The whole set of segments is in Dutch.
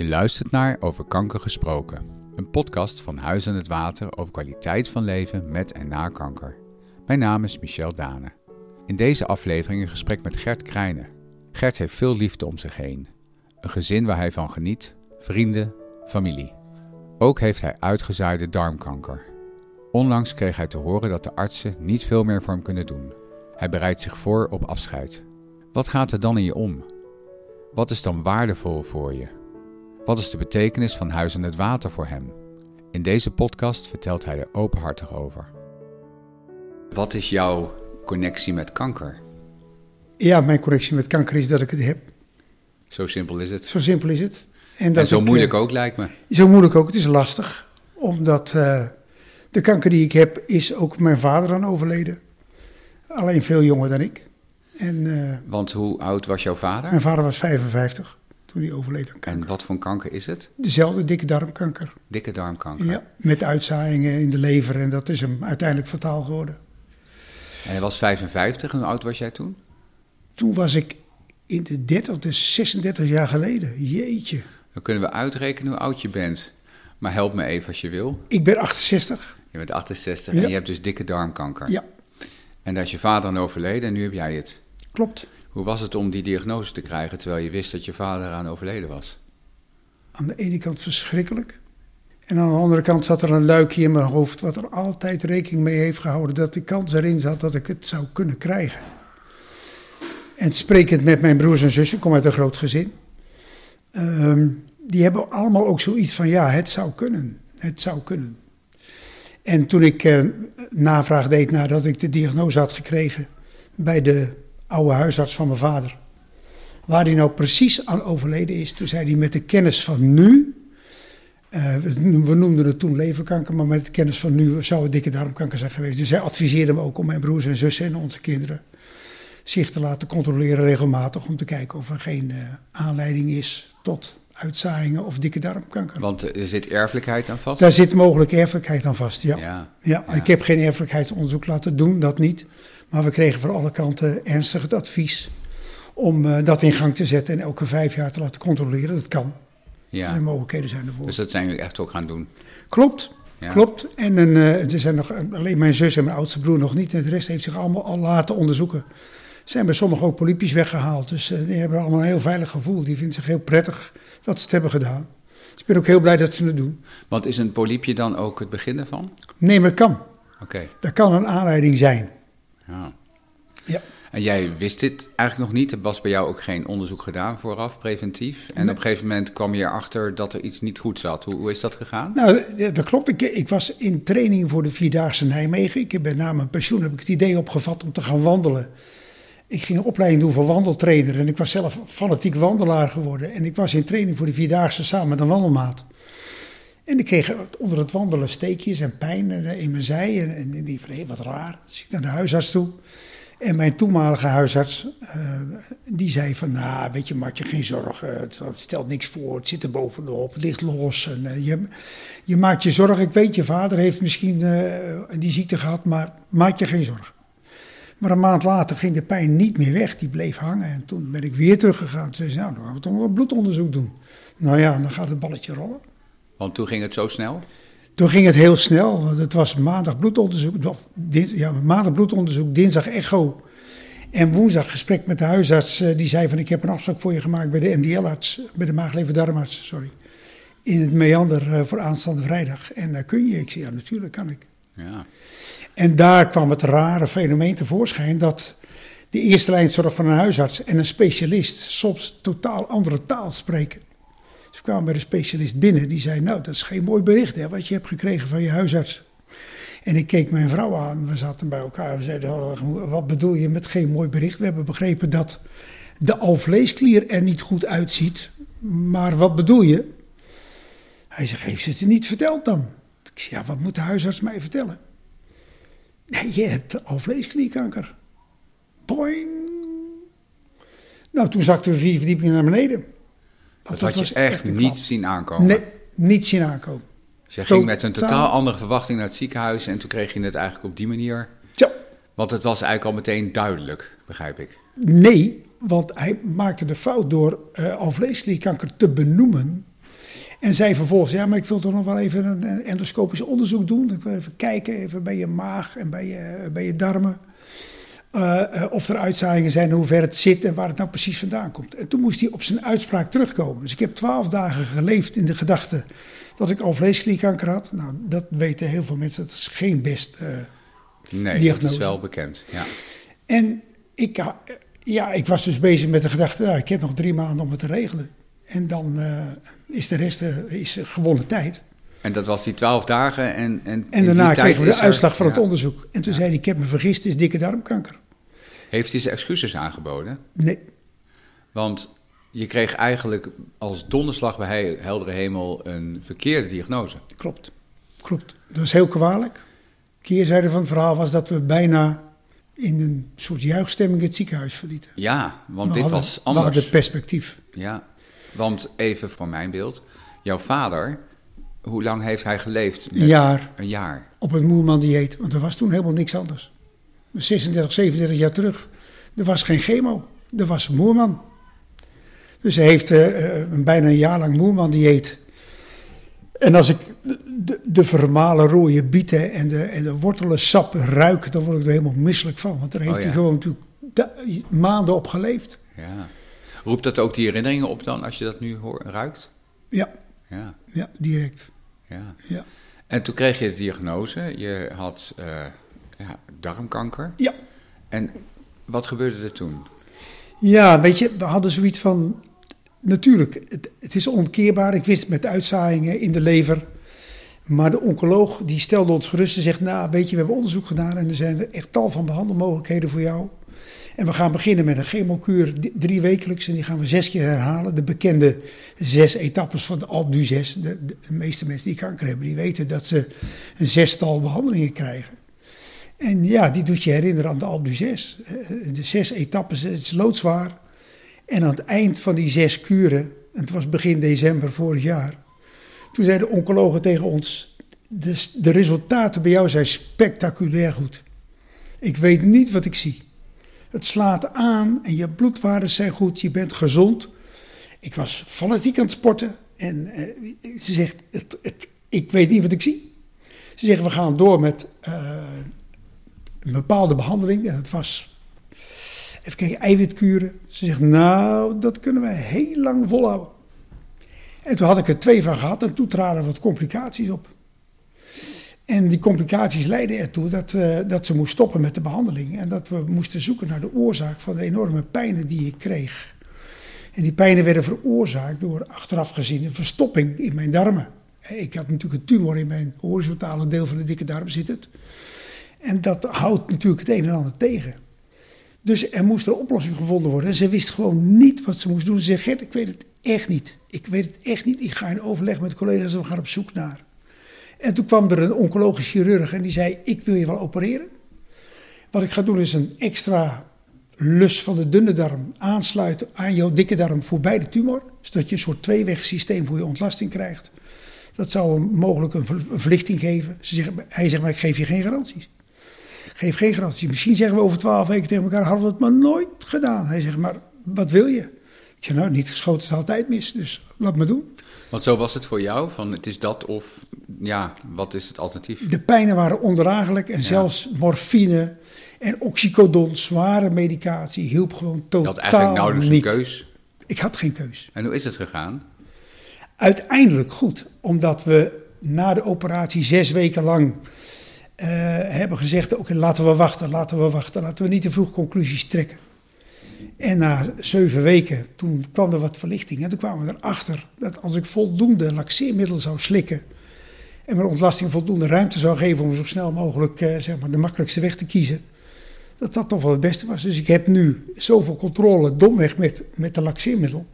Je luistert naar Over Kanker Gesproken, een podcast van Huis aan het Water over kwaliteit van leven met en na kanker. Mijn naam is Michel Dane. In deze aflevering een gesprek met Gert Krijnen. Gert heeft veel liefde om zich heen. Een gezin waar hij van geniet, vrienden, familie. Ook heeft hij uitgezaaide darmkanker. Onlangs kreeg hij te horen dat de artsen niet veel meer voor hem kunnen doen. Hij bereidt zich voor op afscheid. Wat gaat er dan in je om? Wat is dan waardevol voor je? Wat is de betekenis van Huis aan het Water voor hem? In deze podcast vertelt hij er openhartig over. Wat is jouw connectie met kanker? Ja, mijn connectie met kanker is dat ik het heb. Zo simpel is het. Zo simpel is het. En, dat zo ik, moeilijk eh, ook lijkt me. Zo moeilijk ook. Het is lastig. Omdat eh, de kanker die ik heb, is ook mijn vader aan overleden. Alleen veel jonger dan ik. En eh, Want hoe oud was jouw vader? mijn vader was 55 toen hij overleed aan kanker. En wat voor kanker is het? Dezelfde dikke darmkanker. Dikke darmkanker. Ja, met uitzaaiingen in de lever. En dat is hem uiteindelijk fataal geworden. En hij was 55. En hoe oud was jij toen? Toen was ik in de 30, dus 36 jaar geleden. Jeetje. Dan kunnen we uitrekenen hoe oud je bent. Maar help me even als je wil. Ik ben 68. Je bent 68 Ja. en je hebt dus dikke darmkanker. Ja, En daar is je vader aan overleden en nu heb jij het. klopt. Hoe was het om die diagnose te krijgen terwijl je wist dat je vader aan overleden was? aan de ene kant verschrikkelijk. En aan de andere kant zat er een luikje in mijn hoofd wat er altijd rekening mee heeft gehouden dat de kans erin zat dat ik het zou kunnen krijgen. En sprekend met mijn broers en zussen, kom uit een groot gezin, ehm, die hebben allemaal ook zoiets van ja, het zou kunnen, het zou kunnen. En toen ik eh, navraag deed nadat ik de diagnose had gekregen bij de oude huisarts van mijn vader, waar hij nou precies aan overleden is. Toen zei hij met de kennis van nu, eh, we noemden het toen leverkanker, maar met de kennis van nu zou het dikke darmkanker zijn geweest. Dus hij adviseerde me ook om mijn broers en zussen en onze kinderen zich te laten controleren regelmatig om te kijken of er geen eh, aanleiding is tot uitzaaiingen of dikke darmkanker. Want er zit erfelijkheid aan vast? Daar zit mogelijk erfelijkheid aan vast, ja. Ja. Ja, Ja. ik heb geen erfelijkheidsonderzoek laten doen, dat niet. Maar we kregen van alle kanten ernstig het advies om eh, dat in gang te zetten en elke vijf jaar te laten controleren. Dat kan. Er ja. zijn mogelijkheden zijn ervoor. Dus dat zijn jullie echt ook gaan doen. Klopt, Ja. klopt. En een, eh, er zijn nog, alleen mijn zus en mijn oudste broer nog niet. En de rest heeft zich allemaal al laten onderzoeken. Zijn bij sommigen ook polypjes weggehaald. Dus eh, die hebben allemaal een heel veilig gevoel. Die vinden zich heel prettig dat ze het hebben gedaan. Dus ik ben ook heel blij dat ze het doen. Want is een polypje dan ook het begin ervan? Nee, maar het kan. Oké. Dat kan een aanleiding zijn. Ja. Ja. En jij wist dit eigenlijk nog niet? Er was bij jou ook geen onderzoek gedaan vooraf, preventief? En Nee. op een gegeven moment kwam je erachter dat er iets niet goed zat. Hoe, hoe is dat gegaan? Nou, dat klopt. Ik, ik was in training voor de Vierdaagse Nijmegen. Ik heb bij na mijn pensioen heb ik het idee opgevat om te gaan wandelen. Ik ging een opleiding doen voor wandeltrainer en ik was zelf fanatiek wandelaar geworden. En ik was in training voor de Vierdaagse samen met een wandelmaat. En ik kreeg onder het wandelen steekjes en pijn eh, in mijn zij. En, die van, wat raar. Dus ik naar de huisarts toe. En mijn toenmalige huisarts, eh, die zei van, nou, weet je Martje, geen zorgen. Het, stelt niks voor, het zit er bovenop, het ligt los. En, eh, je, je maakt je zorgen. Ik weet, je vader heeft misschien die ziekte gehad, maar maak je geen zorgen. Maar een maand later ging de pijn niet meer weg, die bleef hangen. En toen ben ik weer teruggegaan. Toen zei ze, nou, dan gaan we toch wel een bloedonderzoek doen. Nou ja, dan gaat het balletje rollen. Want toen ging het zo snel? Toen ging het heel snel, want het was maandag bloedonderzoek, of dins, ja, maandag bloedonderzoek, dinsdag echo. En woensdag gesprek met de huisarts, eh, die zei van ik heb een afspraak voor je gemaakt bij de MDL-arts, bij de maag-lever-darmarts, sorry. In het Meander eh, voor aanstaande vrijdag. En daar kun je, ik zei ja natuurlijk kan ik. Ja. En daar kwam het rare fenomeen tevoorschijn dat de eerste lijnzorg van een huisarts en een specialist soms totaal andere taal spreken. Ze kwamen bij de specialist binnen, die zei, nou dat is geen mooi bericht hè, wat je hebt gekregen van je huisarts. En ik keek mijn vrouw aan, we zaten bij elkaar, we zeiden, "Oh, wat bedoel je met geen mooi bericht? We hebben begrepen dat de alvleesklier er niet goed uitziet, maar wat bedoel je? Hij zegt, heeft ze het niet verteld dan? Ik zei, ja, wat moet de huisarts mij vertellen? Nee, je hebt alvleesklierkanker. Boing. Nou, toen zakten we vier verdiepingen naar beneden. Dat, had je echt niet zien aankomen? Nee, niet zien aankomen. Dus je ging met een Totaal- andere verwachting naar het ziekenhuis en toen kreeg je het eigenlijk op die manier. Tja, Want het was eigenlijk al meteen duidelijk, begrijp ik. nee, want hij maakte de fout door eh alvleesklierkanker te benoemen. En zij vervolgens, ja, maar ik wil toch nog wel even een endoscopisch onderzoek doen. Ik wil even kijken even bij je maag en bij je, bij je darmen. Uh, of er uitzaaiingen zijn, hoe ver het zit en waar het nou precies vandaan komt. En toen moest hij op zijn uitspraak terugkomen. Dus ik heb twaalf dagen geleefd in de gedachte dat ik al vleesklierkanker had. Nou, dat weten heel veel mensen, dat is geen best uh, nee, diagnose. dat is wel bekend, ja. En ik, ja, ik was dus bezig met de gedachte, nou, ik heb nog drie maanden om het te regelen. En dan uh, is de rest is gewonnen tijd. En dat was die twaalf dagen en... En, en daarna kregen we de uitslag van het onderzoek. En toen zei hij, ik heb me vergist, het is dikke darmkanker. Heeft hij zijn excuses aangeboden? Nee. Want je kreeg eigenlijk als donderslag bij heldere hemel een verkeerde diagnose. Klopt, klopt. Dat was heel kwalijk. Keerzijde van het verhaal was dat we bijna in een soort juichstemming het ziekenhuis verlieten. Ja, want dit was anders. We hadden perspectief. Ja, want even voor mijn beeld. Jouw vader, hoe lang heeft hij geleefd? Met een jaar. Een jaar. Op het Moerman-dieet, want er was toen helemaal niks anders. 36, 37 jaar terug. Er was geen chemo, er was Moerman. Dus hij heeft uh, bijna een jaar lang Moerman-dieet. En als ik de, de vermalen rode bieten en de, en de wortelen sap ruik, dan word ik er helemaal misselijk van. Want daar heeft oh hij gewoon natuurlijk maanden op geleefd. Ja. Roept dat ook die herinneringen op dan, als je dat nu hoort, ruikt? Ja. Ja, ja direct. Ja. ja. En toen kreeg je de diagnose, je had uh, ja, darmkanker. Ja. En wat gebeurde er toen? Ja, weet je, we hadden zoiets van, natuurlijk, het, het is onkeerbaar. Ik wist met uitzaaiingen in de lever. Maar de oncoloog die stelde ons gerust en zegt, nou weet je, we hebben onderzoek gedaan en er zijn echt tal van behandelmogelijkheden voor jou. En we gaan beginnen met een chemokuur drie wekelijks en die gaan we zes keer herhalen. De bekende zes etappes van de Alp 6. De, meeste mensen die kanker hebben, die weten dat ze een zestal behandelingen krijgen. En ja, die doet je herinneren aan de Alp 6. Eh, de zes etappes, het is loodzwaar. En aan het eind van die zes kuren, en het was begin december vorig jaar, toen zeiden de oncologen tegen ons: de resultaten bij jou zijn spectaculair goed. Ik weet niet wat ik zie. Het slaat aan en je bloedwaarden zijn goed, je bent gezond. Ik was fanatiek aan het sporten en uh, ze zegt, het, ik weet niet wat ik zie. Ze zeggen, we gaan door met uh, een bepaalde behandeling. En het was, even kijken, eiwitkuren. Ze zegt, nou, dat kunnen we heel lang volhouden. En toen had ik er twee van gehad en toen traden wat complicaties op. En die complicaties leidden ertoe dat, uh, dat ze moest stoppen met de behandeling. En dat we moesten zoeken naar de oorzaak van de enorme pijnen die ik kreeg. En die pijnen werden veroorzaakt door achteraf gezien een verstopping in mijn darmen. Ik had natuurlijk een tumor in mijn horizontale deel van de dikke darm zitten. En dat houdt natuurlijk het een en ander tegen. Dus er moest een oplossing gevonden worden. En ze wist gewoon niet wat ze moest doen. Ze zei, Gert, ik weet het echt niet. Ik weet het echt niet. Ik ga in overleg met collega's en we gaan op zoek naar. En toen kwam er een oncologisch chirurg en die zei: Ik wil je wel opereren. Wat ik ga doen is een extra lus van de dunne darm aansluiten aan jouw dikke darm voorbij de tumor. Zodat je een soort tweewegsysteem voor je ontlasting krijgt. Dat zou hem mogelijk een verlichting geven. Ze hij zegt maar: Ik geef je geen garanties. Geef geen garanties. Misschien zeggen we over twaalf weken tegen elkaar: Hadden we het maar nooit gedaan. Hij zegt: Maar wat wil je? Ik zeg: Nou, niet geschoten is altijd mis. Dus laat me doen. Want zo was het voor jou? Van het is dat of ja, wat is het alternatief? De pijnen waren ondraaglijk en zelfs morfine en oxycodon, zware medicatie, hielp gewoon totaal niet. Je had eigenlijk nauwelijks een keus? Ik had geen keus. En hoe is het gegaan? Uiteindelijk goed, omdat we na de operatie zes weken lang uh, hebben gezegd: oké, laten we wachten, laten we wachten, laten we niet te vroeg conclusies trekken. En na zeven weken, toen kwam er wat verlichting. En toen kwamen we erachter dat als ik voldoende laxeermiddel zou slikken. en mijn ontlasting voldoende ruimte zou geven om zo snel mogelijk eh, zeg maar, de makkelijkste weg te kiezen. dat dat toch wel het beste was. Dus ik heb nu zoveel controle, domweg met, met de laxeermiddel.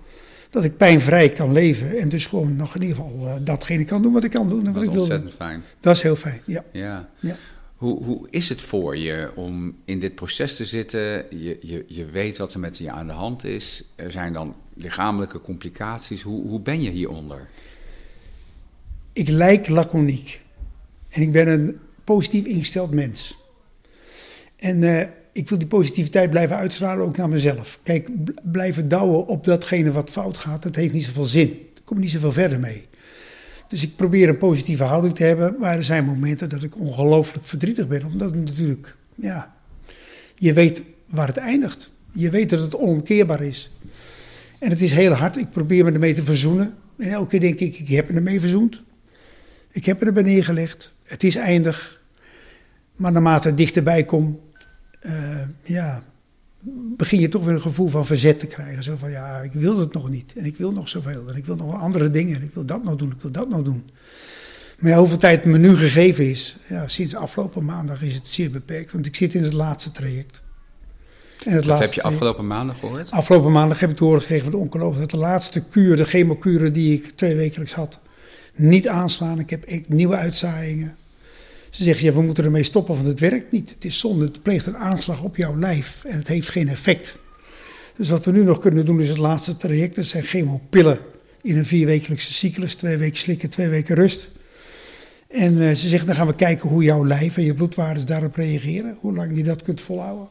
dat ik pijnvrij kan leven. en dus gewoon nog in ieder geval uh, datgene kan doen wat ik kan doen en wat ik wil. Dat is ontzettend fijn. Dat is heel fijn, ja. ja. ja. Hoe, hoe is het voor je om in dit proces te zitten? Je, je, je weet wat er met je aan de hand is. Er zijn dan lichamelijke complicaties. Hoe, hoe ben je hieronder? Ik lijk laconiek. En ik ben een positief ingesteld mens. En uh, ik wil die positiviteit blijven uitstralen ook naar mezelf. Kijk, blijven douwen op datgene wat fout gaat, dat heeft niet zoveel zin. Daar kom niet zoveel verder mee. Dus ik probeer een positieve houding te hebben. Maar er zijn momenten dat ik ongelooflijk verdrietig ben. Omdat natuurlijk, ja, je weet waar het eindigt. Je weet dat het onomkeerbaar is. En het is heel hard. Ik probeer me ermee te verzoenen. En elke keer denk ik, ik heb me ermee verzoend. Ik heb me erbij neergelegd. Het is eindig. Maar naarmate ik dichterbij kom, uh, ja, begin je toch weer een gevoel van verzet te krijgen. Zo van, ja, ik wil het nog niet. En ik wil nog zoveel. En ik wil nog andere dingen. En ik wil dat nog doen. Ik wil dat nog doen. Maar ja, hoeveel tijd me nu gegeven is, ja, sinds afgelopen maandag is het zeer beperkt. Want ik zit in het laatste traject. En het Wat heb je afgelopen maandag gehoord? Afgelopen maandag heb ik te horen gekregen van de oncoloog dat de laatste kuur, de chemokuren die ik twee wekelijks had, niet aanslaan. Ik heb nieuwe uitzaaiingen. Ze zeggen, ja, we moeten ermee stoppen, want het werkt niet. Het is zonde, het pleegt een aanslag op jouw lijf en het heeft geen effect. Dus wat we nu nog kunnen doen is het laatste traject. Dat zijn chemopillen in een vierwekelijkse cyclus. Twee weken slikken, twee weken rust. En uh, ze zeggen, dan gaan we kijken hoe jouw lijf en je bloedwaardes daarop reageren. Hoe lang je dat kunt volhouden.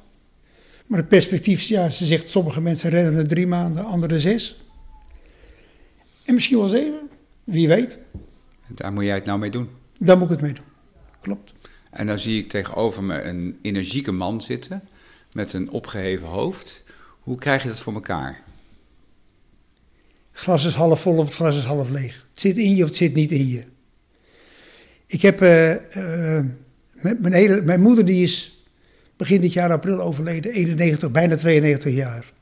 Maar het perspectief, ja, ze zegt, sommige mensen redden het drie maanden, anderen zes. En misschien wel zeven, wie weet. Daar moet jij het nou mee doen? Daar moet ik het mee doen, klopt. En dan zie ik tegenover me een energieke man zitten met een opgeheven hoofd. Hoe krijg je dat voor elkaar? Het glas is half vol of het glas is half leeg. Het zit in je of het zit niet in je. Ik heb, uh, uh, mijn, hele, mijn moeder die is begin dit jaar april overleden, 91, bijna 92 jaar.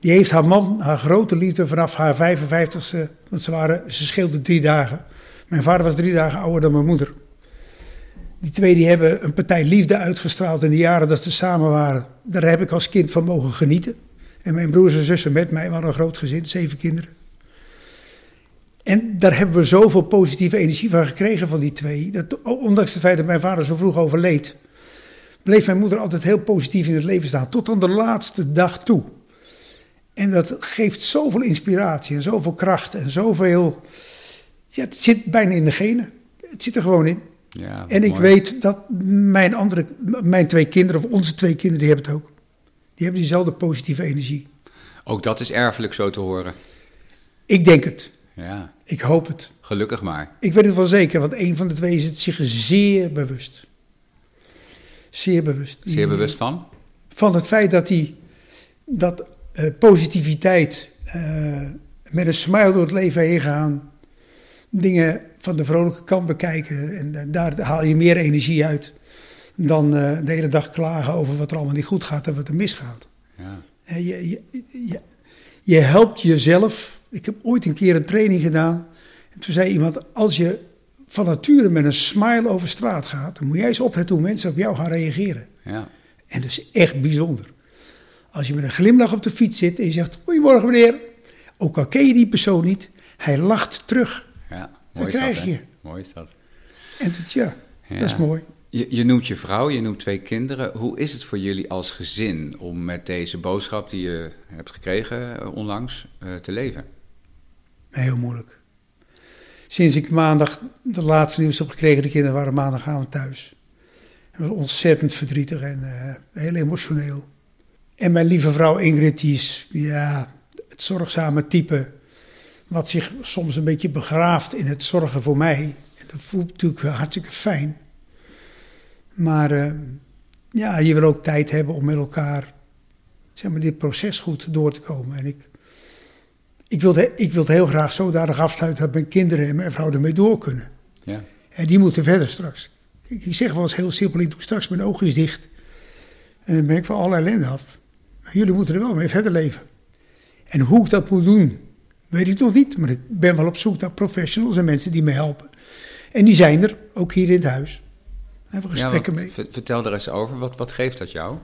Die heeft haar man, haar grote liefde vanaf haar 55ste, want ze, waren, ze scheelden drie dagen. Mijn vader was drie dagen ouder dan mijn moeder. Die twee die hebben een partij liefde uitgestraald in de jaren dat ze samen waren. Daar heb ik als kind van mogen genieten. En mijn broers en zussen met mij waren een groot gezin, zeven kinderen. En daar hebben we zoveel positieve energie van gekregen van die twee. Dat, ondanks het feit dat mijn vader zo vroeg overleed, bleef mijn moeder altijd heel positief in het leven staan. Tot aan de laatste dag toe. En dat geeft zoveel inspiratie en zoveel kracht en zoveel. Ja, het zit bijna in de genen. Het zit er gewoon in. Ja, en ik weet dat mijn, andere, mijn twee kinderen, of onze twee kinderen, die hebben het ook. Die hebben diezelfde positieve energie. Ook dat is erfelijk zo te horen. Ik denk het. Ja. Ik hoop het. Gelukkig maar. Ik weet het wel zeker, want een van de twee is het zich zeer bewust. Zeer bewust. Zeer bewust van? Van het feit dat hij dat uh, positiviteit uh, met een smile door het leven heen gaan, dingen van de vrolijke kant bekijken en daar haal je meer energie uit dan de hele dag klagen over wat er allemaal niet goed gaat en wat er misgaat. Ja. Je, je, je, je helpt jezelf. Ik heb ooit een keer een training gedaan. En toen zei iemand: Als je van nature met een smile over straat gaat, dan moet jij eens opletten hoe mensen op jou gaan reageren. Ja. En dat is echt bijzonder. Als je met een glimlach op de fiets zit en je zegt: Goedemorgen meneer, ook al ken je die persoon niet, hij lacht terug. Ja, mooi dan krijg je. Mooi is dat. En dat, ja, ja, dat is mooi. Je, je, noemt je vrouw, je noemt twee kinderen. Hoe is het voor jullie als gezin om met deze boodschap die je hebt gekregen eh, onlangs uh, te leven? Heel moeilijk. Sinds ik maandag de laatste nieuws heb gekregen, de kinderen waren maandagavond thuis. Het was ontzettend verdrietig en uh, heel emotioneel. En mijn lieve vrouw Ingrid, die is ja, het zorgzame type, wat zich soms een beetje begraaft in het zorgen voor mij. Dat voelt natuurlijk hartstikke fijn. Maar uh, ja, je wil ook tijd hebben om met elkaar zeg maar, dit proces goed door te komen. En ik ik wil, ik wil het heel graag zodanig afsluiten dat mijn kinderen en mijn vrouw ermee door kunnen. Ja. En die moeten verder straks. Ik, ik zeg wel eens heel simpel, ik doe straks mijn oogjes dicht. En dan ben ik van alle ellende af. Maar jullie moeten er wel mee verder leven. En hoe ik dat moet doen, weet ik nog niet. Maar ik ben wel op zoek naar professionals en mensen die me helpen. En die zijn er, ook hier in het huis. Daar hebben we gesprekken ja, mee. Vertel er eens over, wat, wat geeft dat jou?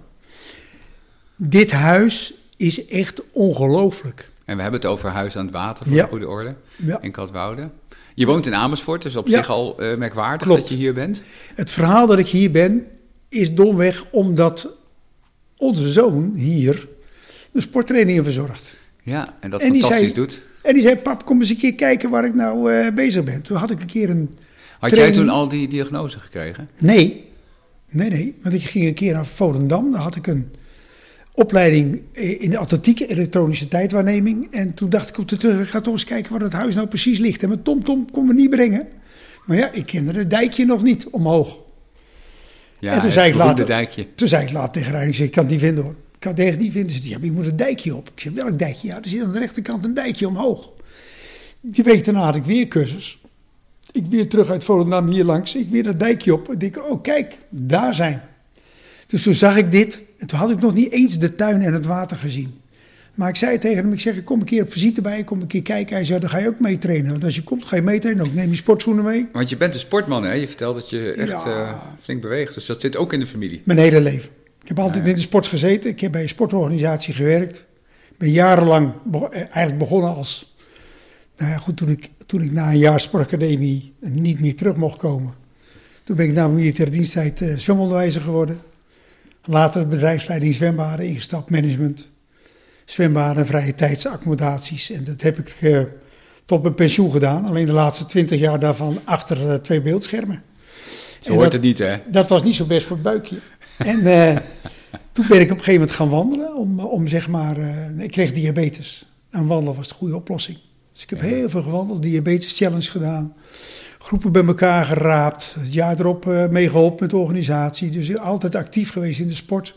Dit huis is echt ongelooflijk. En we hebben het over Huis aan het Water, voor de goede orde, in Katwoude. Je woont in Amersfoort, dus op zich al uh, merkwaardig dat je hier bent. Het verhaal dat ik hier ben, is domweg omdat onze zoon hier de sporttrainingen verzorgt. Ja, en dat en fantastisch zei, doet. En die zei, pap, kom eens een keer kijken waar ik nou uh, bezig ben. Toen had ik een keer een Had jij toen al die diagnose gekregen? Nee, nee, nee. Want ik ging een keer naar Volendam, daar had ik een opleiding in de atletiek, elektronische tijdwaarneming. En toen dacht ik op de terug, ik ga toch eens kijken waar het huis nou precies ligt. En mijn TomTom kon me niet brengen. Maar ja, ik kende het dijkje nog niet omhoog. Ja, en toen zei, ik later, dijkje. toen zei ik later tegen haar, ik, zei, ik kan het niet vinden hoor. Ik het echt niet vinden. Ze zei, ja, je moet een dijkje op. Ik zei, welk dijkje? Ja, er zit aan de rechterkant een dijkje omhoog. Die week daarna had ik weer cursus. Ik weer terug uit Volendam hier langs. Ik weer dat dijkje op. Ik denk, oh kijk, daar zijn. Dus toen zag ik dit. En toen had ik nog niet eens de tuin en het water gezien. Maar ik zei tegen hem, ik zeg, kom een keer op visite bij, kom een keer kijken. Hij zei, dan ga je ook mee trainen. Want als je komt, ga je mee trainen ook. Neem je sportschoenen mee. Want je bent een sportman, hè? Je vertelt dat je echt Ja. eh, flink beweegt. Dus dat zit ook in de familie. Mijn hele leven. Ik heb altijd in de sport gezeten. Ik heb bij een sportorganisatie gewerkt. Ik ben jarenlang be- eh, eigenlijk begonnen als... Nou ja, goed, toen ik, toen ik na een jaar sportacademie niet meer terug mocht komen. Toen ben ik na mijn militaire diensttijd eh, zwemonderwijzer geworden. Later bedrijfsleiding zwembaden ingestapt, management. Zwembaden, vrije tijdsaccommodaties. En dat heb ik eh, tot mijn pensioen gedaan. Alleen de laatste twintig jaar daarvan achter twee beeldschermen. Zo En hoort dat- het niet, hè? dat was niet zo best voor het buikje. En eh, toen ben ik op een gegeven moment gaan wandelen. Om, om zeg maar, eh, ik kreeg diabetes. En wandelen was de goede oplossing. Dus ik heb Ja. heel veel gewandeld, diabetes challenge gedaan. Groepen bij elkaar geraapt. Het jaar erop eh mee geholpen met de organisatie. Dus altijd actief geweest in de sport.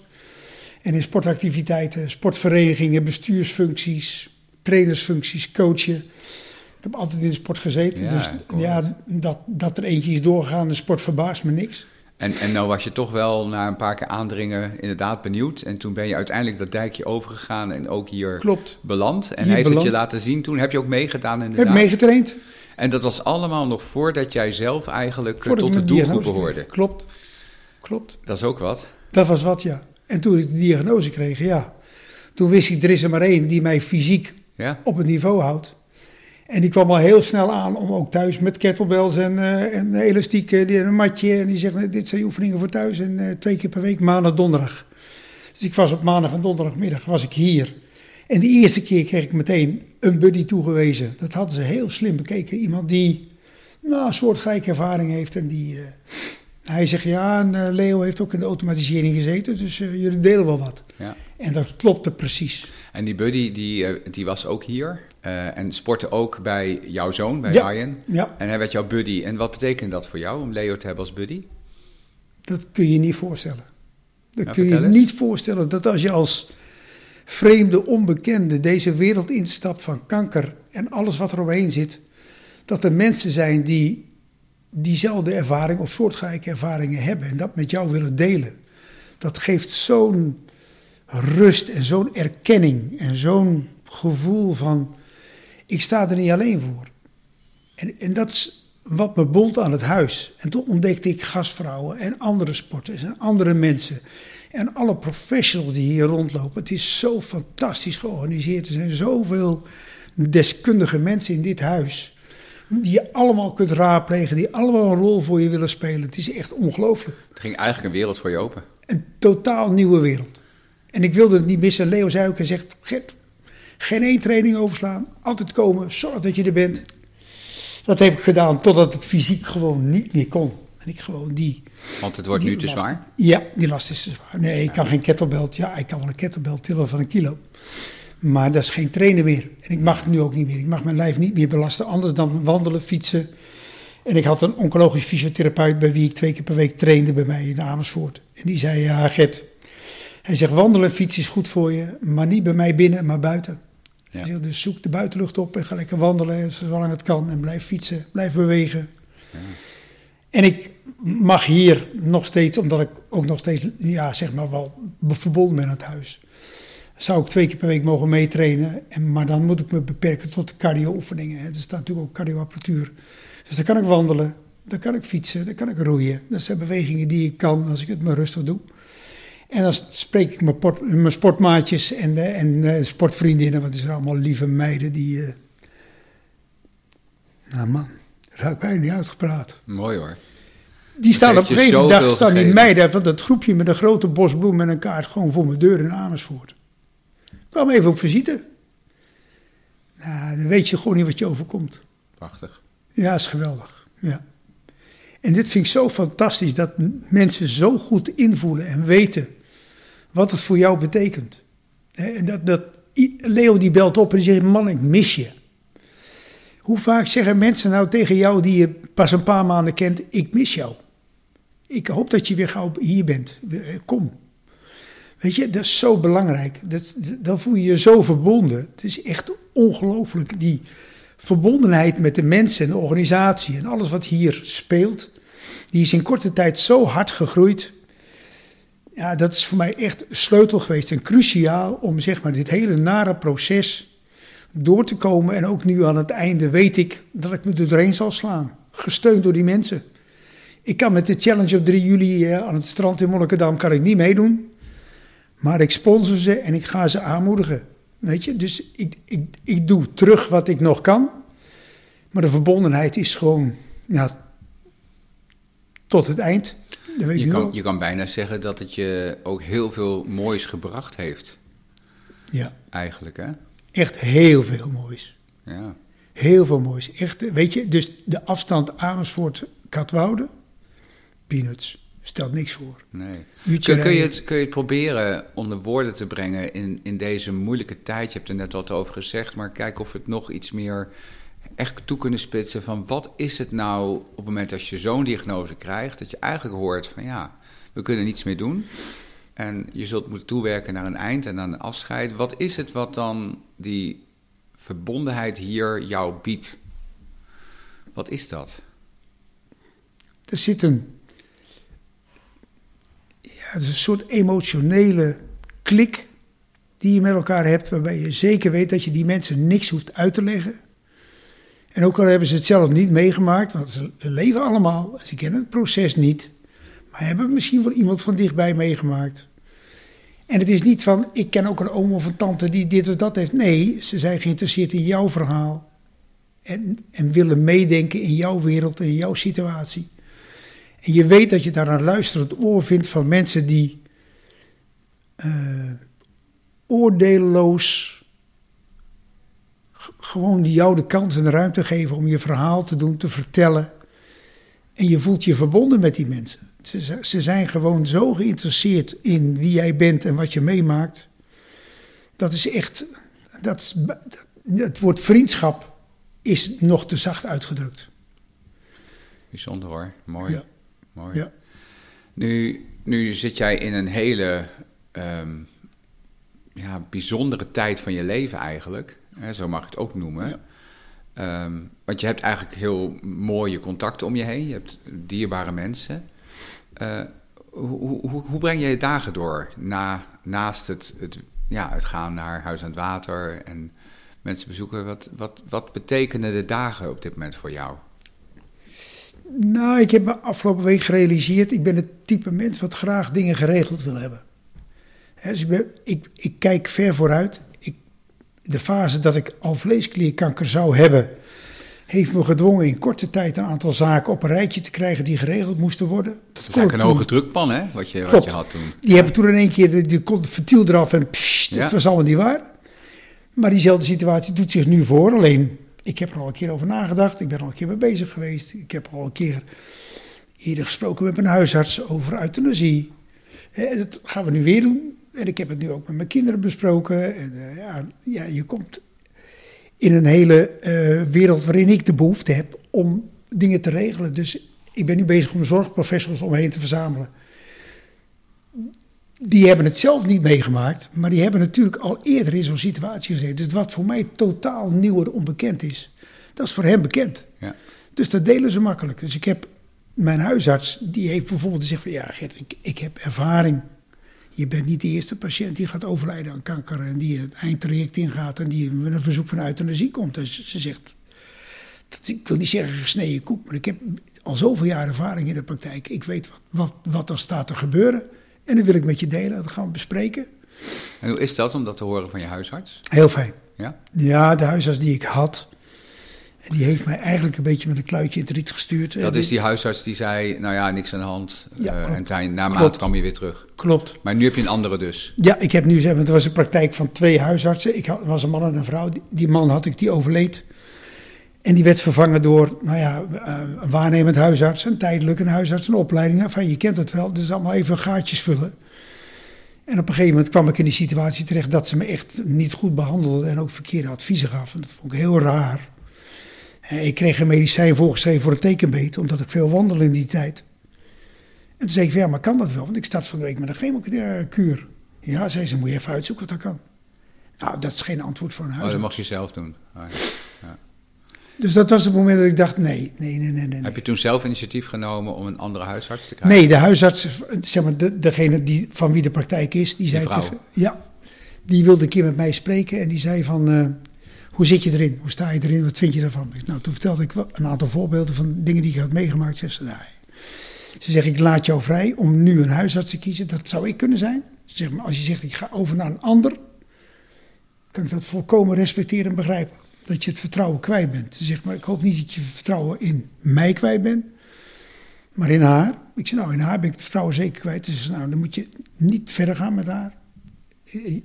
En in sportactiviteiten, sportverenigingen, bestuursfuncties, trainersfuncties, coachen. Ik heb altijd in de sport gezeten. Ja, dus ja, dat, dat er eentje is doorgegaan de sport verbaast me niks. En, en nou was je toch wel na een paar keer aandringen inderdaad benieuwd. En toen ben je uiteindelijk dat dijkje overgegaan en ook hier Klopt. beland. En Hier hij heeft het je laten zien toen. Heb je ook meegedaan inderdaad? heb meegetraind. En dat was allemaal nog voordat jij zelf eigenlijk voordat tot de doelgroep behoorde. Klopt. Klopt. Dat is ook wat. Dat was wat, ja. En toen ik de diagnose kreeg, ja. Toen wist ik, er is er maar één die mij fysiek Ja? op het niveau houdt. En die kwam al heel snel aan om ook thuis met kettlebells en, eh en elastiek, eh, die- een matje. En die zegt, "Nou, dit zijn oefeningen voor thuis. En eh, twee keer per week, maandag, donderdag. Dus ik was op maandag en donderdagmiddag was ik hier. En de eerste keer kreeg ik meteen een buddy toegewezen. Dat hadden ze heel slim bekeken. Iemand die nou, een soortgelijke ervaring heeft. En die, hij zegt, ja, en Leo heeft ook in de automatisering gezeten. Dus jullie delen wel wat. ja. En dat klopte precies. En die buddy die, die was ook hier. Eh, en sportte ook bij jouw zoon, bij Ja. Ryan. Ja, En hij werd jouw buddy. En wat betekent dat voor jou om Leo te hebben als buddy? dat kun je niet voorstellen. Dat Nou, kun je eens. niet voorstellen dat als je als vreemde, onbekende deze wereld instapt van kanker en alles wat er omheen zit, dat er mensen zijn die diezelfde ervaring of soortgelijke ervaringen hebben en dat met jou willen delen. Dat geeft zo'n rust en zo'n erkenning en zo'n gevoel van ik sta er niet alleen voor. En, en dat is wat me bond aan het huis. En toen ontdekte ik gastvrouwen en andere sporters en andere mensen. En alle professionals die hier rondlopen. Het is zo fantastisch georganiseerd. Er zijn zoveel deskundige mensen in dit huis. Die je allemaal kunt raadplegen, die allemaal een rol voor je willen spelen. Het is echt ongelooflijk. Er ging eigenlijk een wereld voor je open. Een totaal nieuwe wereld. En ik wilde het niet missen. Leo zei ook, hij zegt, Gert, geen één training overslaan. Altijd komen, zorg dat je er bent. Dat heb ik gedaan totdat het fysiek gewoon niet meer kon. En ik gewoon die... Want het wordt nu te last- zwaar. Ja, die last is te zwaar. Nee, ik kan geen kettlebell. Ja, ik kan wel een kettlebell tillen van een kilo. Maar dat is geen trainen meer. En ik mag het nu ook niet meer. Ik mag mijn lijf niet meer belasten. Anders dan wandelen, fietsen. En ik had een oncologisch fysiotherapeut bij wie ik twee keer per week trainde bij mij in Amersfoort. En die zei, ja Gert, hij zegt wandelen, fietsen is goed voor je. Maar niet bij mij binnen, maar buiten. Ja. Dus zoek de buitenlucht op en ga lekker wandelen zolang het kan. En blijf fietsen, blijf bewegen. En ik mag hier nog steeds, omdat ik ook nog steeds, ja, zeg maar wel verbonden ben aan het huis. Zou ik twee keer per week mogen meetrainen. En, maar dan moet ik me beperken tot de cardio-oefeningen. Er staat natuurlijk ook cardioapparatuur. Dus dan kan ik wandelen, dan kan ik fietsen, dan kan ik roeien. Dat zijn bewegingen die ik kan als ik het maar rustig doe. En dan spreek ik mijn, port- mijn sportmaatjes en, de, en sportvriendinnen, want het zijn allemaal lieve meiden die... eh, Nou man, ik bijna niet uitgepraat. Mooi hoor. Die staan op een gegeven dag staan die meiden van dat groepje met een grote bos bloemen en een kaart gewoon voor mijn deur in Amersfoort. Ik kwam even op visite. Nou, dan weet je gewoon niet wat je overkomt. Prachtig. Ja, is geweldig. Ja. En dit vind ik zo fantastisch dat mensen zo goed invoelen en weten wat het voor jou betekent. En dat, dat, Leo die belt op en zegt, man, ik mis je. Hoe vaak zeggen mensen nou tegen jou die je pas een paar maanden kent, ik mis jou. Ik hoop dat je weer gauw hier bent. Kom. Weet je, dat is zo belangrijk. Dat, dan voel je je zo verbonden. Het is echt ongelooflijk, die verbondenheid met de mensen en de organisatie en alles wat hier speelt. Die is in korte tijd zo hard gegroeid. Ja, dat is voor mij echt sleutel geweest en cruciaal om zeg maar dit hele nare proces door te komen. En ook nu aan het einde weet ik dat ik me er doorheen zal slaan. Gesteund door die mensen. Ik kan met de challenge op 3 juli eh, aan het strand in Monnikendam kan ik niet meedoen. Maar ik sponsor ze en ik ga ze aanmoedigen. Weet je, dus ik, ik, ik doe terug wat ik nog kan. Maar de verbondenheid is gewoon ja, tot het eind. Je, kan, je kan bijna zeggen dat het je ook heel veel moois gebracht heeft. Ja. Eigenlijk, hè? Echt heel veel moois. Ja. Heel veel moois. Echt, weet je, dus de afstand Amersfoort-Katwoude, peanuts. Stelt niks voor. Nee. Kun, kun, je het, kun je het proberen onder woorden te brengen in, in deze moeilijke tijd? Je hebt er net wat over gezegd, maar kijk of het nog iets meer echt toe kunnen spitsen van wat is het nou op het moment als je zo'n diagnose krijgt, dat je eigenlijk hoort van ja, we kunnen niets meer doen. En je zult moeten toewerken naar een eind en naar een afscheid. Wat is het wat dan die verbondenheid hier jou biedt? Wat is dat? Er zit een het is een soort emotionele klik die je met elkaar hebt, waarbij je zeker weet dat je die mensen niks hoeft uit te leggen. En ook al hebben ze het zelf niet meegemaakt, want ze leven allemaal, ze kennen het proces niet, maar hebben misschien wel iemand van dichtbij meegemaakt. En het is niet van, ik ken ook een oom of een tante die dit of dat heeft. Nee, ze zijn geïnteresseerd in jouw verhaal. En, en willen meedenken in jouw wereld en in jouw situatie. En je weet dat je daar een luisterend oor vindt van mensen die uh, oordeelloos gewoon jou de kans en de ruimte geven om je verhaal te doen, te vertellen. En je voelt je verbonden met die mensen. Ze, ze zijn gewoon zo geïnteresseerd in wie jij bent en wat je meemaakt. Dat is echt. Dat is, het woord vriendschap is nog te zacht uitgedrukt. Bijzonder hoor, mooi. Ja. Ja. Nu, nu zit jij in een hele ehm, ja, bijzondere tijd van je leven eigenlijk. Hè, zo mag ik het ook noemen. Ehm, want je hebt eigenlijk heel mooie contacten om je heen. Je hebt dierbare mensen. Uh, hoe, hoe, hoe, breng je je dagen door na, naast het, het, ja, het gaan naar Huis aan het Water en mensen bezoeken? Wat, wat, wat betekenen de dagen op dit moment voor jou? Nou, ik heb me afgelopen week gerealiseerd, ik ben het type mens wat graag dingen geregeld wil hebben. dus ik, ik, ik, kijk ver vooruit. De fase dat ik al vleesklierkanker zou hebben, heeft me gedwongen in korte tijd een aantal zaken op een rijtje te krijgen die geregeld moesten worden. Dat, is eigenlijk een hoge drukpan, hè, wat je, wat je had toen. Die hebben toen in één keer de, de, ventiel eraf en pssst, dat was allemaal niet waar. Maar diezelfde situatie doet zich nu voor, alleen ik heb er al een keer over nagedacht. Ik ben er al een keer mee bezig geweest. Ik heb al een keer eerder gesproken met mijn huisarts over euthanasie. dat gaan we nu weer doen. En ik heb het nu ook met mijn kinderen besproken. En uh, ja, ja, je komt in een hele uh, wereld waarin ik de behoefte heb om dingen te regelen. Dus ik ben nu bezig om zorgprofessionals omheen te verzamelen die hebben het zelf niet meegemaakt, maar die hebben natuurlijk al eerder in zo'n situatie gezeten. Dus wat voor mij totaal nieuw en onbekend is, dat is voor hem bekend. Ja. Dus dat delen ze makkelijk. Dus ik heb mijn huisarts, die heeft bijvoorbeeld gezegd van ja Gert, ik, ik heb ervaring. Je bent niet de eerste patiënt die gaat overlijden aan kanker en die het eindtraject ingaat en die met een verzoek van euthanasie komt. Dus ze zegt, dat, ik wil niet zeggen gesneden koek, maar ik heb al zoveel jaar ervaring in de praktijk. Ik weet wat, wat, wat er staat te gebeuren. En dat wil ik met je delen, dat gaan we bespreken. En hoe is dat om dat te horen van je huisarts? Heel fijn. Ja? Ja, de huisarts die ik had, die heeft mij eigenlijk een beetje met een kluitje in het riet gestuurd. Dat is die huisarts die zei, nou ja, niks aan de hand. Ja, uh, en na maand kwam je weer terug. Klopt. Maar nu heb je een andere dus. Ja, ik heb nu, het was een praktijk van twee huisartsen. Ik had, was een man en een vrouw. Die man had ik, die overleed. En die werd vervangen door, nou ja, eh, een waarnemend huisarts, een tijdelijk een huisarts, een opleiding. Enfin, je kent het wel, dus allemaal even gaatjes vullen. En op een gegeven moment kwam ik in die situatie terecht dat ze me echt niet goed behandelde en ook verkeerde adviezen gaf. En dat vond ik heel raar. En ik kreeg een medicijn voorgeschreven voor een tekenbeet, omdat ik veel wandelde in die tijd. En toen zei ik, ja, maar kan dat wel? Want ik start van de week met een chemokuur. Ja, zei ze, moet je even uitzoeken wat dat kan. Nou, dat is geen antwoord voor een huis. Oh, dat mag je zelf doen. Oh, ja. Ja. Dus dat was het moment dat ik dacht, nee, nee, nee, nee. nee. Heb je toen zelf initiatief genomen om een andere huisarts te krijgen? Nee, de huisarts, zeg maar, de, degene die, van wie de praktijk is, die zei vrouw? tegen- ja, die wilde een keer met mij spreken en die zei van, eh, hoe zit je erin? Hoe sta je erin? Wat vind je? Ik- Nou, toen vertelde ik een aantal voorbeelden van dingen die ik had meegemaakt. Ze zei, nee. Ze zegt, ik laat jou vrij om nu een huisarts te kiezen. Dat zou ik kunnen zijn. Ze zegt, maar als je zegt, ik ga over naar een ander, kan ik dat volkomen respecteren en begrijpen. Dat je het vertrouwen kwijt bent. Ze zegt, maar ik hoop niet dat je vertrouwen in mij kwijt bent, maar in haar. Ik zei, nou, in haar ben ik het vertrouwen zeker kwijt. Ze zei, nou, dan moet je niet verder gaan met haar.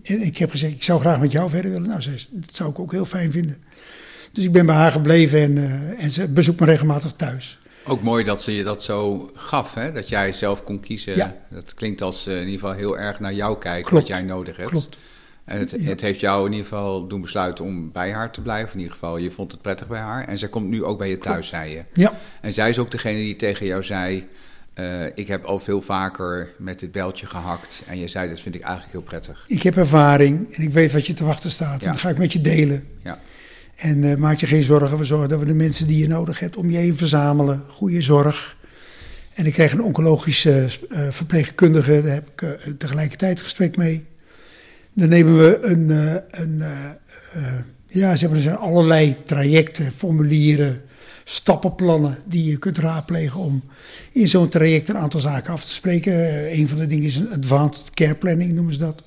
En ik heb gezegd, ik zou graag met jou verder willen. Nou, zei ze, dat zou ik ook heel fijn vinden. Dus ik ben bij haar gebleven en, eh, en ze bezoekt me regelmatig thuis. Ook mooi dat ze je dat zo gaf, hè? dat jij zelf kon kiezen. Ja. Dat klinkt als eh, in ieder geval heel erg naar jou kijken, Klopt. wat jij nodig hebt. Klopt. En het, Ja. het heeft jou in ieder geval doen besluiten om bij haar te blijven. In ieder geval, je vond het prettig bij haar. En zij komt nu ook bij je thuis, zei je. Ja, En zij is ook degene die tegen jou zei... eh, ik heb al veel vaker met dit beltje gehakt. En je zei, dat vind ik eigenlijk heel prettig. ik heb ervaring en ik weet wat je te wachten staat. Ja. En dat ga ik met je delen. Ja. En eh, maak je geen zorgen. We zorgen dat we de mensen die je nodig hebt om je heen verzamelen. Goede zorg. En ik kreeg een oncologische eh, verpleegkundige. Daar heb ik tegelijkertijd gesprek mee. Dan nemen we een. een ja, zeg maar, er zijn allerlei trajecten, formulieren, stappenplannen die je kunt raadplegen om in zo'n traject een aantal zaken af te spreken. Eh, een van de dingen is een advanced care planning, noemen ze dat.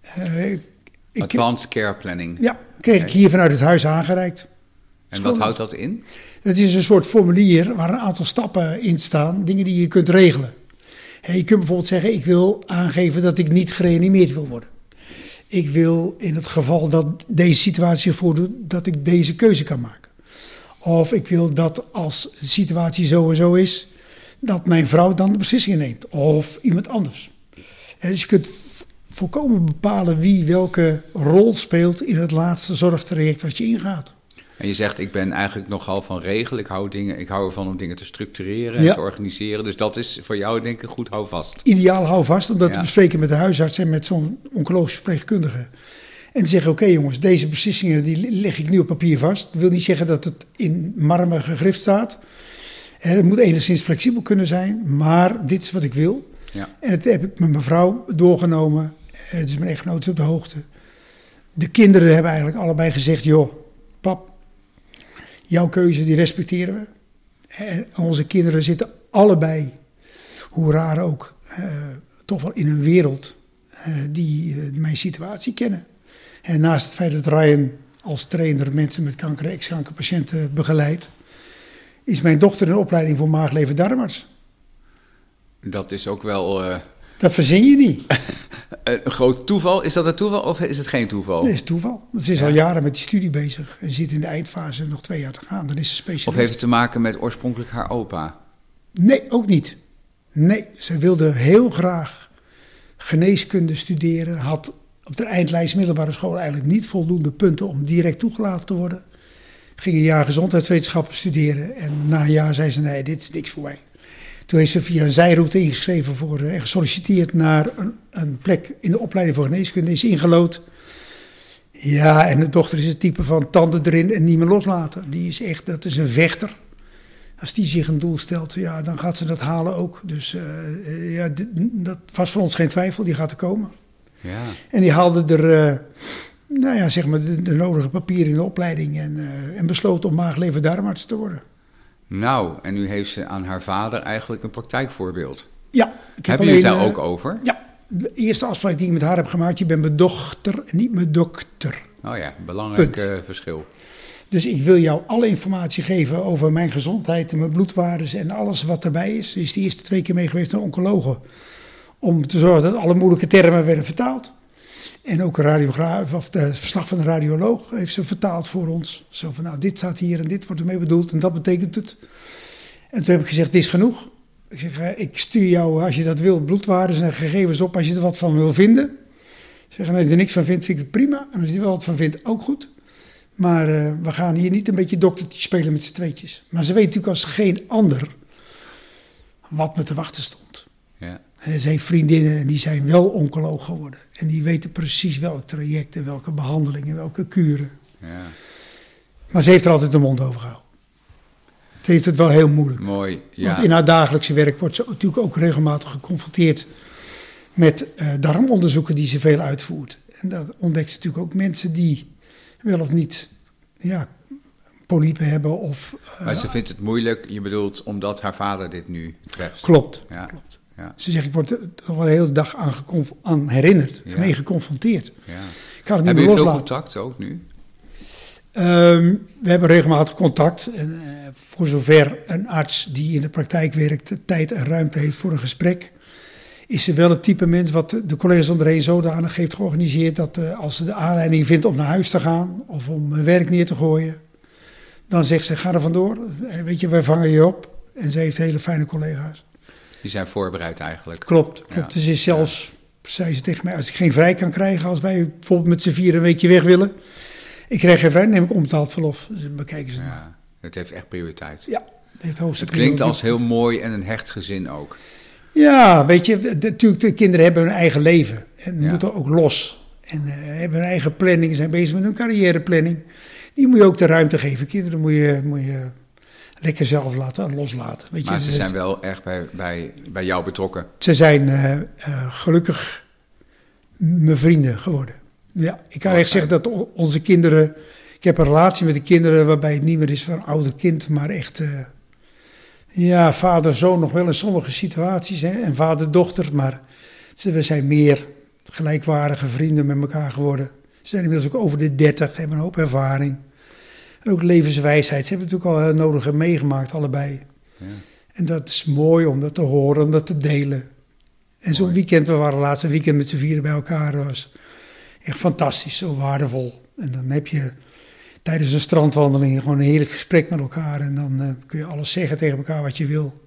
Eh, ik, Advanced care planning. ja, kreeg ik hier vanuit het huis aangereikt. En wat houdt dat in? Het is een soort formulier waar een aantal stappen in staan, dingen die je kunt regelen. Je kunt bijvoorbeeld zeggen, ik wil aangeven dat ik niet gereanimeerd wil worden. Ik wil in het geval dat deze situatie voordoet, dat ik deze keuze kan maken. Of ik wil dat als de situatie zo en zo is, dat mijn vrouw dan de beslissingen neemt. Of iemand anders. Hè, Dus je kunt volkomen bepalen wie welke rol speelt in het laatste zorgtraject wat je ingaat. En je zegt, ik ben eigenlijk nogal van regelen. Ik hou, dingen, ik hou ervan om dingen te structureren Ja. en te organiseren. Dus dat is voor jou denk ik goed houvast. ideaal hou vast om dat Ja. te bespreken met de huisarts en met zo'n oncologisch verpleegkundige. En te zeggen, oké jongens, deze beslissingen die leg ik nu op papier vast. Dat wil niet zeggen dat het in marmer gegrift staat. Hè, Het moet enigszins flexibel kunnen zijn, maar dit is wat ik wil. Ja. En dat heb ik met mijn vrouw doorgenomen. Eh, Dus mijn echtgenoot is op de hoogte. De kinderen hebben eigenlijk allebei gezegd, joh, pap, jouw keuze die respecteren we. En onze kinderen zitten allebei, hoe raar ook, eh, toch wel in een wereld eh, die eh, mijn situatie kennen. En naast het feit dat Ryan als trainer mensen met kanker, ex-kankerpatiënten begeleidt, is mijn dochter in opleiding voor maag-lever-darmarts. Dat is ook wel eh, Dat verzin je niet. een groot toeval. Is dat een toeval of is het geen toeval? Dat is toeval. Want ze is Ja. al jaren met die studie bezig en zit in de eindfase nog twee jaar te gaan. Dan is ze specialist. Of heeft het te maken met oorspronkelijk haar opa? Nee, ook niet. Nee, ze wilde heel graag geneeskunde studeren. Had op de eindlijst middelbare school eigenlijk niet voldoende punten om direct toegelaten te worden. Ging een jaar gezondheidswetenschappen studeren. En na een jaar zei ze: Nee, dit is niks voor mij. Toen heeft ze via een zijroute ingeschreven voor, eh, en gesolliciteerd naar een, plek in de opleiding voor geneeskunde. Is ingelood. Ja, en de dochter is het type van tanden erin en niet meer loslaten. Die is echt, dat is een vechter. Als die zich een doel stelt, ja, dan gaat ze dat halen ook. Dus eh, eh, ja, dat was voor ons geen twijfel, die gaat er komen. Ja. En die haalde er, eh, nou ja, zeg maar, de, de nodige papieren in de opleiding en, eh, en besloot om maag-lever-darmarts te worden. Nou, en nu heeft ze aan haar vader eigenlijk een praktijkvoorbeeld. Ja, ik heb Hebben jullie het daar alleen, ook eh, over? Ja, de eerste afspraak die ik met haar heb gemaakt, je bent mijn dochter en niet mijn dokter. Oh ja, belangrijk Punt. eh, verschil. Dus ik wil jou alle informatie geven over mijn gezondheid en mijn bloedwaardes en alles wat erbij is. Ze is de eerste twee keer mee geweest naar oncologen. Om te zorgen dat alle moeilijke termen werden vertaald. En ook radiograaf, of de verslag van de radioloog heeft ze vertaald voor ons. Zo van, nou, dit staat hier en dit wordt ermee bedoeld en dat betekent het. En toen heb ik gezegd, dit is genoeg. Ik zeg, eh, ik stuur jou, als je dat wil, bloedwaardes en gegevens op als je er wat van wil vinden. Ik zeg, en als je er niks van vindt, vind ik het prima. En als je er wel wat van vindt, ook goed. Maar uh, we gaan hier niet een beetje doktertje spelen met z'n tweetjes. Maar ze weet natuurlijk als geen ander wat me te wachten stond. Ze heeft vriendinnen en die zijn wel oncoloog geworden. En die weten precies welk traject en welke behandelingen, welke kuren. Ja. Maar ze heeft er altijd de mond over gehouden. Ze heeft het wel heel moeilijk. Mooi, ja. Want in haar dagelijkse werk wordt ze natuurlijk ook regelmatig geconfronteerd met uh, darmonderzoeken die ze veel uitvoert. En dat ontdekt ze natuurlijk ook mensen die wel of niet ja, polypen hebben. Of, uh, maar ze vindt het moeilijk, je bedoelt, omdat haar vader dit nu treft. Klopt, ja. klopt. Ja. Ze zegt, ik word er wel de hele dag aan, aan herinnerd, ja. mee geconfronteerd. Ja. Ik kan het niet meer loslaten. veel contact ook nu? Um, we hebben regelmatig contact. En, uh, voor zover een arts die in de praktijk werkt tijd en ruimte heeft voor een gesprek, is ze wel het type mens wat de collega's onderheen zodanig heeft georganiseerd dat uh, als ze de aanleiding vindt om naar huis te gaan of om werk neer te gooien, dan zegt ze: ga er vandoor. Eh, weet je, wij vangen je op. En ze heeft hele fijne collega's. Die zijn voorbereid eigenlijk. Klopt, klopt. Ja. Dus is zelfs, zei ze tegen mij, als ik geen vrij kan krijgen, als wij bijvoorbeeld met z'n vier een weekje weg willen, ik krijg geen vrij, neem ik onbetaald verlof. Dus bekijken ze het ja, Het heeft echt prioriteit. Ja, het heeft hoogste Het klinkt als heel mooi en een hecht gezin ook. Ja, weet je, natuurlijk, de kinderen hebben hun eigen leven en moeten ook los. En uh, hebben hun eigen planning, zijn bezig met hun carrièreplanning. Die moet je ook de ruimte geven. Kinderen moet je, moet je lekker zelf laten loslaten. Weet maar je, ze zijn wel erg bij, bij, bij jou betrokken. Ze zijn uh, uh, gelukkig mijn vrienden geworden. Ja, ik kan echt zeggen dat onze kinderen. Ik heb een relatie met de kinderen waarbij het niet meer is van ouder kind, maar echt. Uh, ja, vader-zoon nog wel in sommige situaties. Hè, en vader-dochter, maar we zijn meer gelijkwaardige vrienden met elkaar geworden. Ze zijn inmiddels ook over de dertig, hebben een hoop ervaring. Ook levenswijsheid. Ze hebben natuurlijk al het nodige meegemaakt, allebei. Ja. En dat is mooi om dat te horen, om dat te delen. En zo'n weekend, we waren laatste weekend met z'n vieren bij elkaar, was echt fantastisch, zo waardevol. En dan heb je tijdens een strandwandeling gewoon een heerlijk gesprek met elkaar. En dan uh, kun je alles zeggen tegen elkaar wat je wil.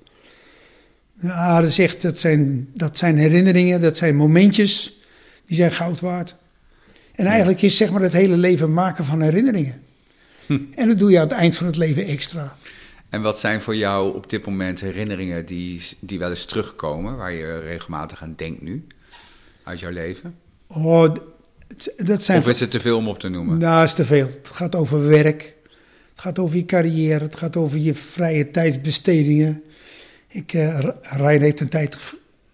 Ja, dat, is echt, dat, zijn, dat zijn herinneringen, dat zijn momentjes, die zijn goud waard. En eigenlijk is zeg maar het hele leven maken van herinneringen. Hm. En dat doe je aan het eind van het leven extra. En wat zijn voor jou op dit moment herinneringen die, die wel eens terugkomen, waar je regelmatig aan denkt nu, uit jouw leven? Oh, dat zijn of is het te veel om op te noemen? Nou, is te veel. Het gaat over werk, het gaat over je carrière, het gaat over je vrije tijdsbestedingen. Ik, uh, Rijn heeft een tijd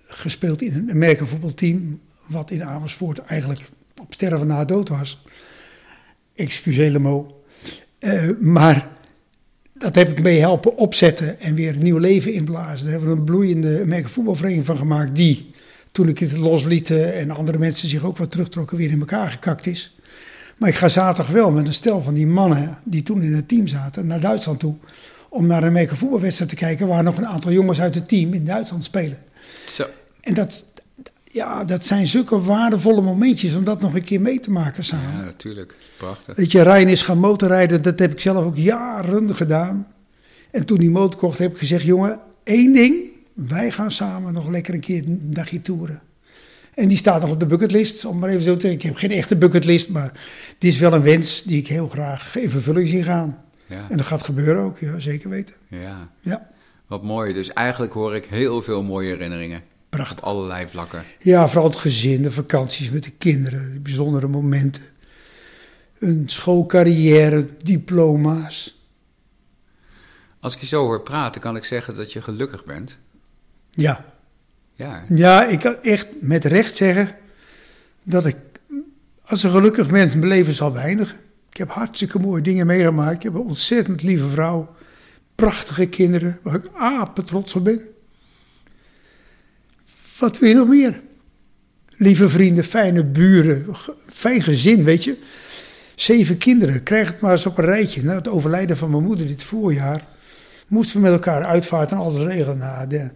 gespeeld in een merkenvoetbalteam, wat in Amersfoort eigenlijk op sterven na dood was. Excuseer mo. Uh, maar dat heb ik mee helpen opzetten en weer een nieuw leven inblazen. Daar hebben we een bloeiende merkenvoetbalvereniging van gemaakt die toen ik het losliet en andere mensen zich ook wat terugtrokken, weer in elkaar gekakt is. Maar ik ga zaterdag wel met een stel van die mannen die toen in het team zaten naar Duitsland toe. Om naar een meke voetbalwedstrijd te kijken waar nog een aantal jongens uit het team in Duitsland spelen. Zo. En dat, ja, dat zijn zulke waardevolle momentjes om dat nog een keer mee te maken samen. Ja, natuurlijk. Prachtig. Weet je, Rijn is gaan motorrijden, dat heb ik zelf ook jaren gedaan. En toen die motor kocht, heb ik gezegd: jongen, één ding, wij gaan samen nog lekker een keer een dagje toeren. En die staat nog op de bucketlist, om maar even zo te zeggen. Ik heb geen echte bucketlist, maar dit is wel een wens die ik heel graag in vervulling zie gaan. Ja. En dat gaat gebeuren ook, ja, zeker weten. Ja. ja. Wat mooi. Dus eigenlijk hoor ik heel veel mooie herinneringen. Prachtig. Op allerlei vlakken. Ja, vooral het gezin, de vakanties met de kinderen, bijzondere momenten. Een schoolcarrière, diploma's. Als ik je zo hoor praten, kan ik zeggen dat je gelukkig bent. Ja. Ja, ja ik kan echt met recht zeggen dat ik als een gelukkig mens mijn leven zal beëindigen. Ik heb hartstikke mooie dingen meegemaakt. Ik heb een ontzettend lieve vrouw. Prachtige kinderen, waar ik apen trots op ben. Wat wil je nog meer? Lieve vrienden, fijne buren, fijn gezin, weet je. Zeven kinderen, krijg het maar eens op een rijtje. Na het overlijden van mijn moeder dit voorjaar moesten we met elkaar uitvaarten en alles regelen. Nou,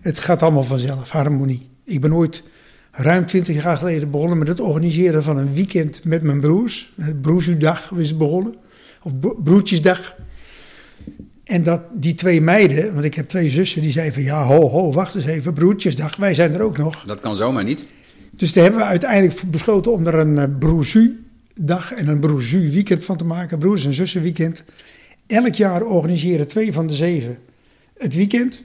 het gaat allemaal vanzelf, harmonie. Ik ben ooit ruim twintig jaar geleden begonnen met het organiseren van een weekend met mijn broers. Broersdag is begonnen, of broertjesdag. En dat die twee meiden, want ik heb twee zussen, die zeiden van ja, ho, ho, wacht eens even, broertjesdag, wij zijn er ook nog. Dat kan zomaar niet. Dus daar hebben we uiteindelijk besloten om er een uh, broerzu-dag en een broerzu-weekend van te maken, broers- en zussenweekend. Elk jaar organiseren twee van de zeven het weekend.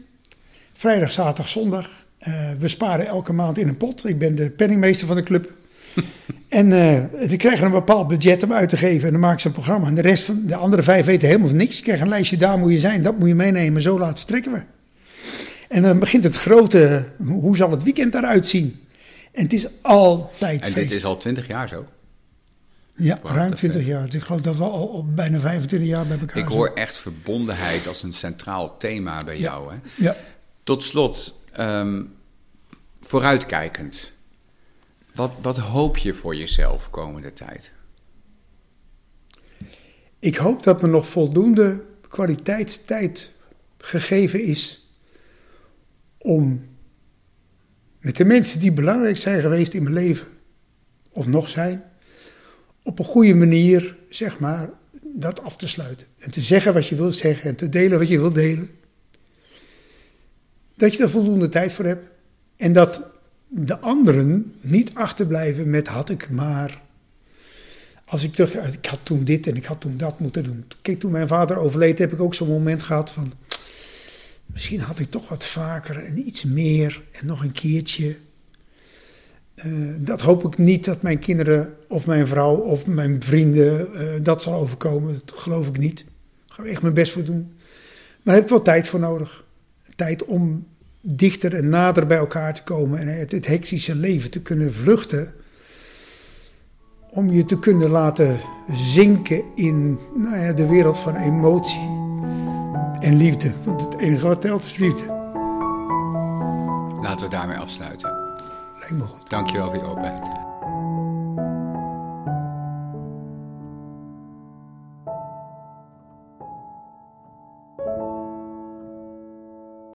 Vrijdag, zaterdag, zondag. Uh, we sparen elke maand in een pot. Ik ben de penningmeester van de club. en uh, die krijgen een bepaald budget om uit te geven. En dan maken ze een programma. En de rest van de andere vijf weten helemaal niks. Je krijgt een lijstje, daar moet je zijn, dat moet je meenemen. Zo laat vertrekken we. En dan begint het grote, hoe zal het weekend eruit zien? En het is altijd En feest. dit is al twintig jaar zo? Ja, ruim 20 jaar. Ik geloof dat we al, al bijna 25 jaar bij elkaar Ik hoor echt verbondenheid als een centraal thema bij ja. jou. Hè? Ja. Tot slot, um, vooruitkijkend. Wat, wat hoop je voor jezelf komende tijd? Ik hoop dat me nog voldoende kwaliteitstijd gegeven is om met de mensen die belangrijk zijn geweest in mijn leven, of nog zijn, op een goede manier, zeg maar, dat af te sluiten. En te zeggen wat je wilt zeggen en te delen wat je wilt delen. Dat je er voldoende tijd voor hebt. En dat de anderen niet achterblijven met had ik maar. Als ik terug, ik had toen dit en ik had toen dat moeten doen. Kijk, toen mijn vader overleed, heb ik ook zo'n moment gehad van. Misschien had ik toch wat vaker en iets meer en nog een keertje. Uh, dat hoop ik niet dat mijn kinderen of mijn vrouw of mijn vrienden uh, dat zal overkomen. Dat geloof ik niet. Daar ga echt mijn best voor doen. Maar daar heb ik wel tijd voor nodig. Tijd om dichter en nader bij elkaar te komen en uit het hectische leven te kunnen vluchten. Om je te kunnen laten zinken in nou ja, de wereld van emotie en liefde. Want het enige wat telt is liefde. Laten we daarmee afsluiten. Lijkt me goed. Dankjewel voor je openheid.